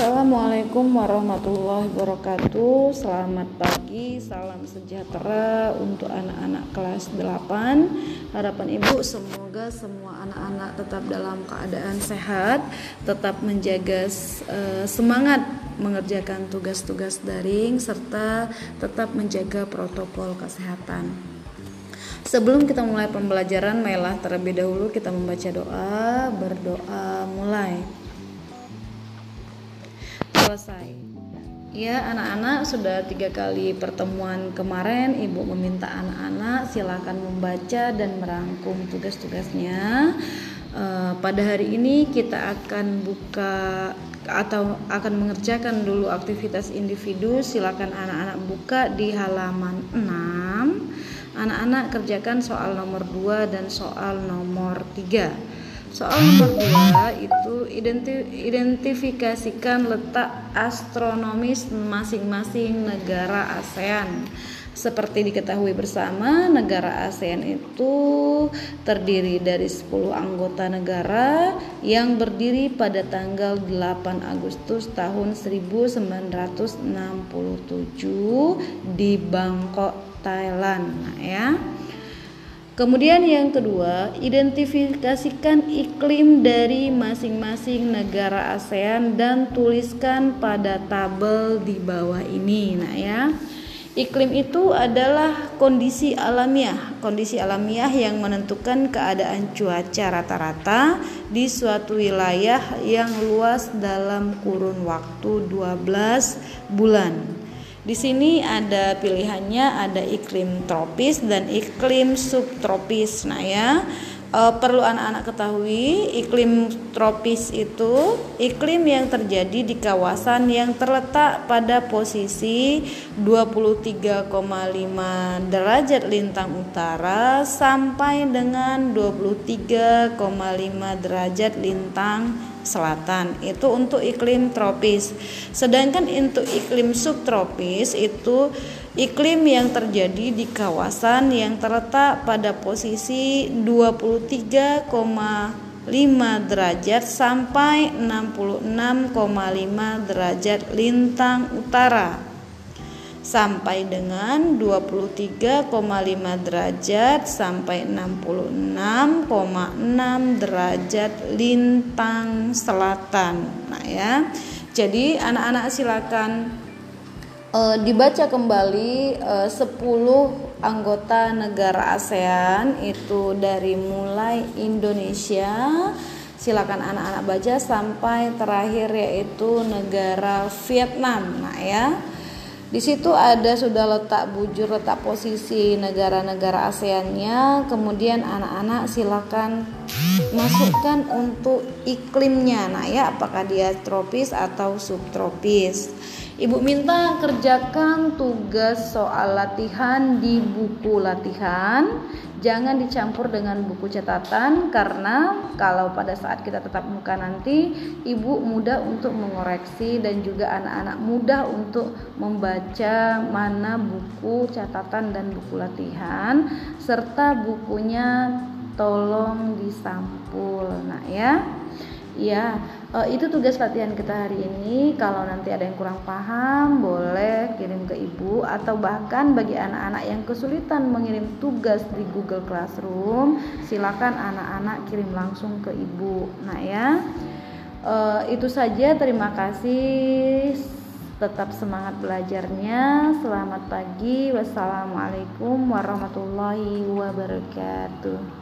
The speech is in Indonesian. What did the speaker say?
Assalamualaikum warahmatullahi wabarakatuh. Selamat pagi, salam sejahtera untuk anak-anak kelas 8 Harapan ibu semoga semua anak-anak tetap dalam keadaan sehat Tetap menjaga uh, semangat mengerjakan tugas-tugas daring Serta tetap menjaga protokol kesehatan. Sebelum kita mulai pembelajaran, marilah terlebih dahulu kita membaca doa, berdoa mulai selesai. Ya anak-anak sudah tiga kali pertemuan kemarin. Ibu meminta anak-anak silakan membaca dan merangkum tugas-tugasnya. E, Pada hari ini kita akan buka atau akan mengerjakan dulu aktivitas individu. Silakan anak-anak buka di halaman 6 Anak-anak kerjakan soal nomor 2 dan soal nomor 3 Soal nomor dua itu identifikasikan letak astronomis masing-masing negara ASEAN. Seperti diketahui bersama, negara ASEAN itu terdiri dari 10 anggota negara yang berdiri pada tanggal 8 Agustus tahun 1967 di Bangkok, Thailand. Nah, ya. Kemudian yang kedua, identifikasikan iklim dari masing-masing negara ASEAN dan tuliskan pada tabel di bawah ini. Nah, ya. Iklim itu adalah kondisi alamiah, kondisi alamiah yang menentukan keadaan cuaca rata-rata di suatu wilayah yang luas dalam kurun waktu 12 bulan. Di sini ada pilihannya ada iklim tropis dan iklim subtropis. Nah ya, e, perlu anak-anak ketahui iklim tropis itu iklim yang terjadi di kawasan yang terletak pada posisi 23,5 derajat lintang utara sampai dengan 23,5 derajat lintang selatan itu untuk iklim tropis. Sedangkan untuk iklim subtropis itu iklim yang terjadi di kawasan yang terletak pada posisi 23,5 derajat sampai 66,5 derajat lintang utara sampai dengan 23,5 derajat sampai 66,6 derajat lintang selatan. Nah ya. Jadi anak-anak silakan uh, dibaca kembali uh, 10 anggota negara ASEAN itu dari mulai Indonesia silakan anak-anak baca sampai terakhir yaitu negara Vietnam. Nah ya. Di situ ada sudah letak bujur, letak posisi negara-negara ASEAN-nya. Kemudian anak-anak silakan masukkan untuk iklimnya. Nah, ya apakah dia tropis atau subtropis. Ibu minta kerjakan tugas soal latihan di buku latihan. Jangan dicampur dengan buku catatan karena kalau pada saat kita tetap muka nanti ibu mudah untuk mengoreksi dan juga anak-anak mudah untuk membaca mana buku catatan dan buku latihan serta bukunya tolong disampul. Nah ya. Ya uh, itu tugas latihan kita hari ini. Kalau nanti ada yang kurang paham boleh kirim ke ibu atau bahkan bagi anak-anak yang kesulitan mengirim tugas di Google Classroom silakan anak-anak kirim langsung ke ibu. Nah ya. Uh, itu saja. Terima kasih. Tetap semangat belajarnya. Selamat pagi. Wassalamualaikum warahmatullahi wabarakatuh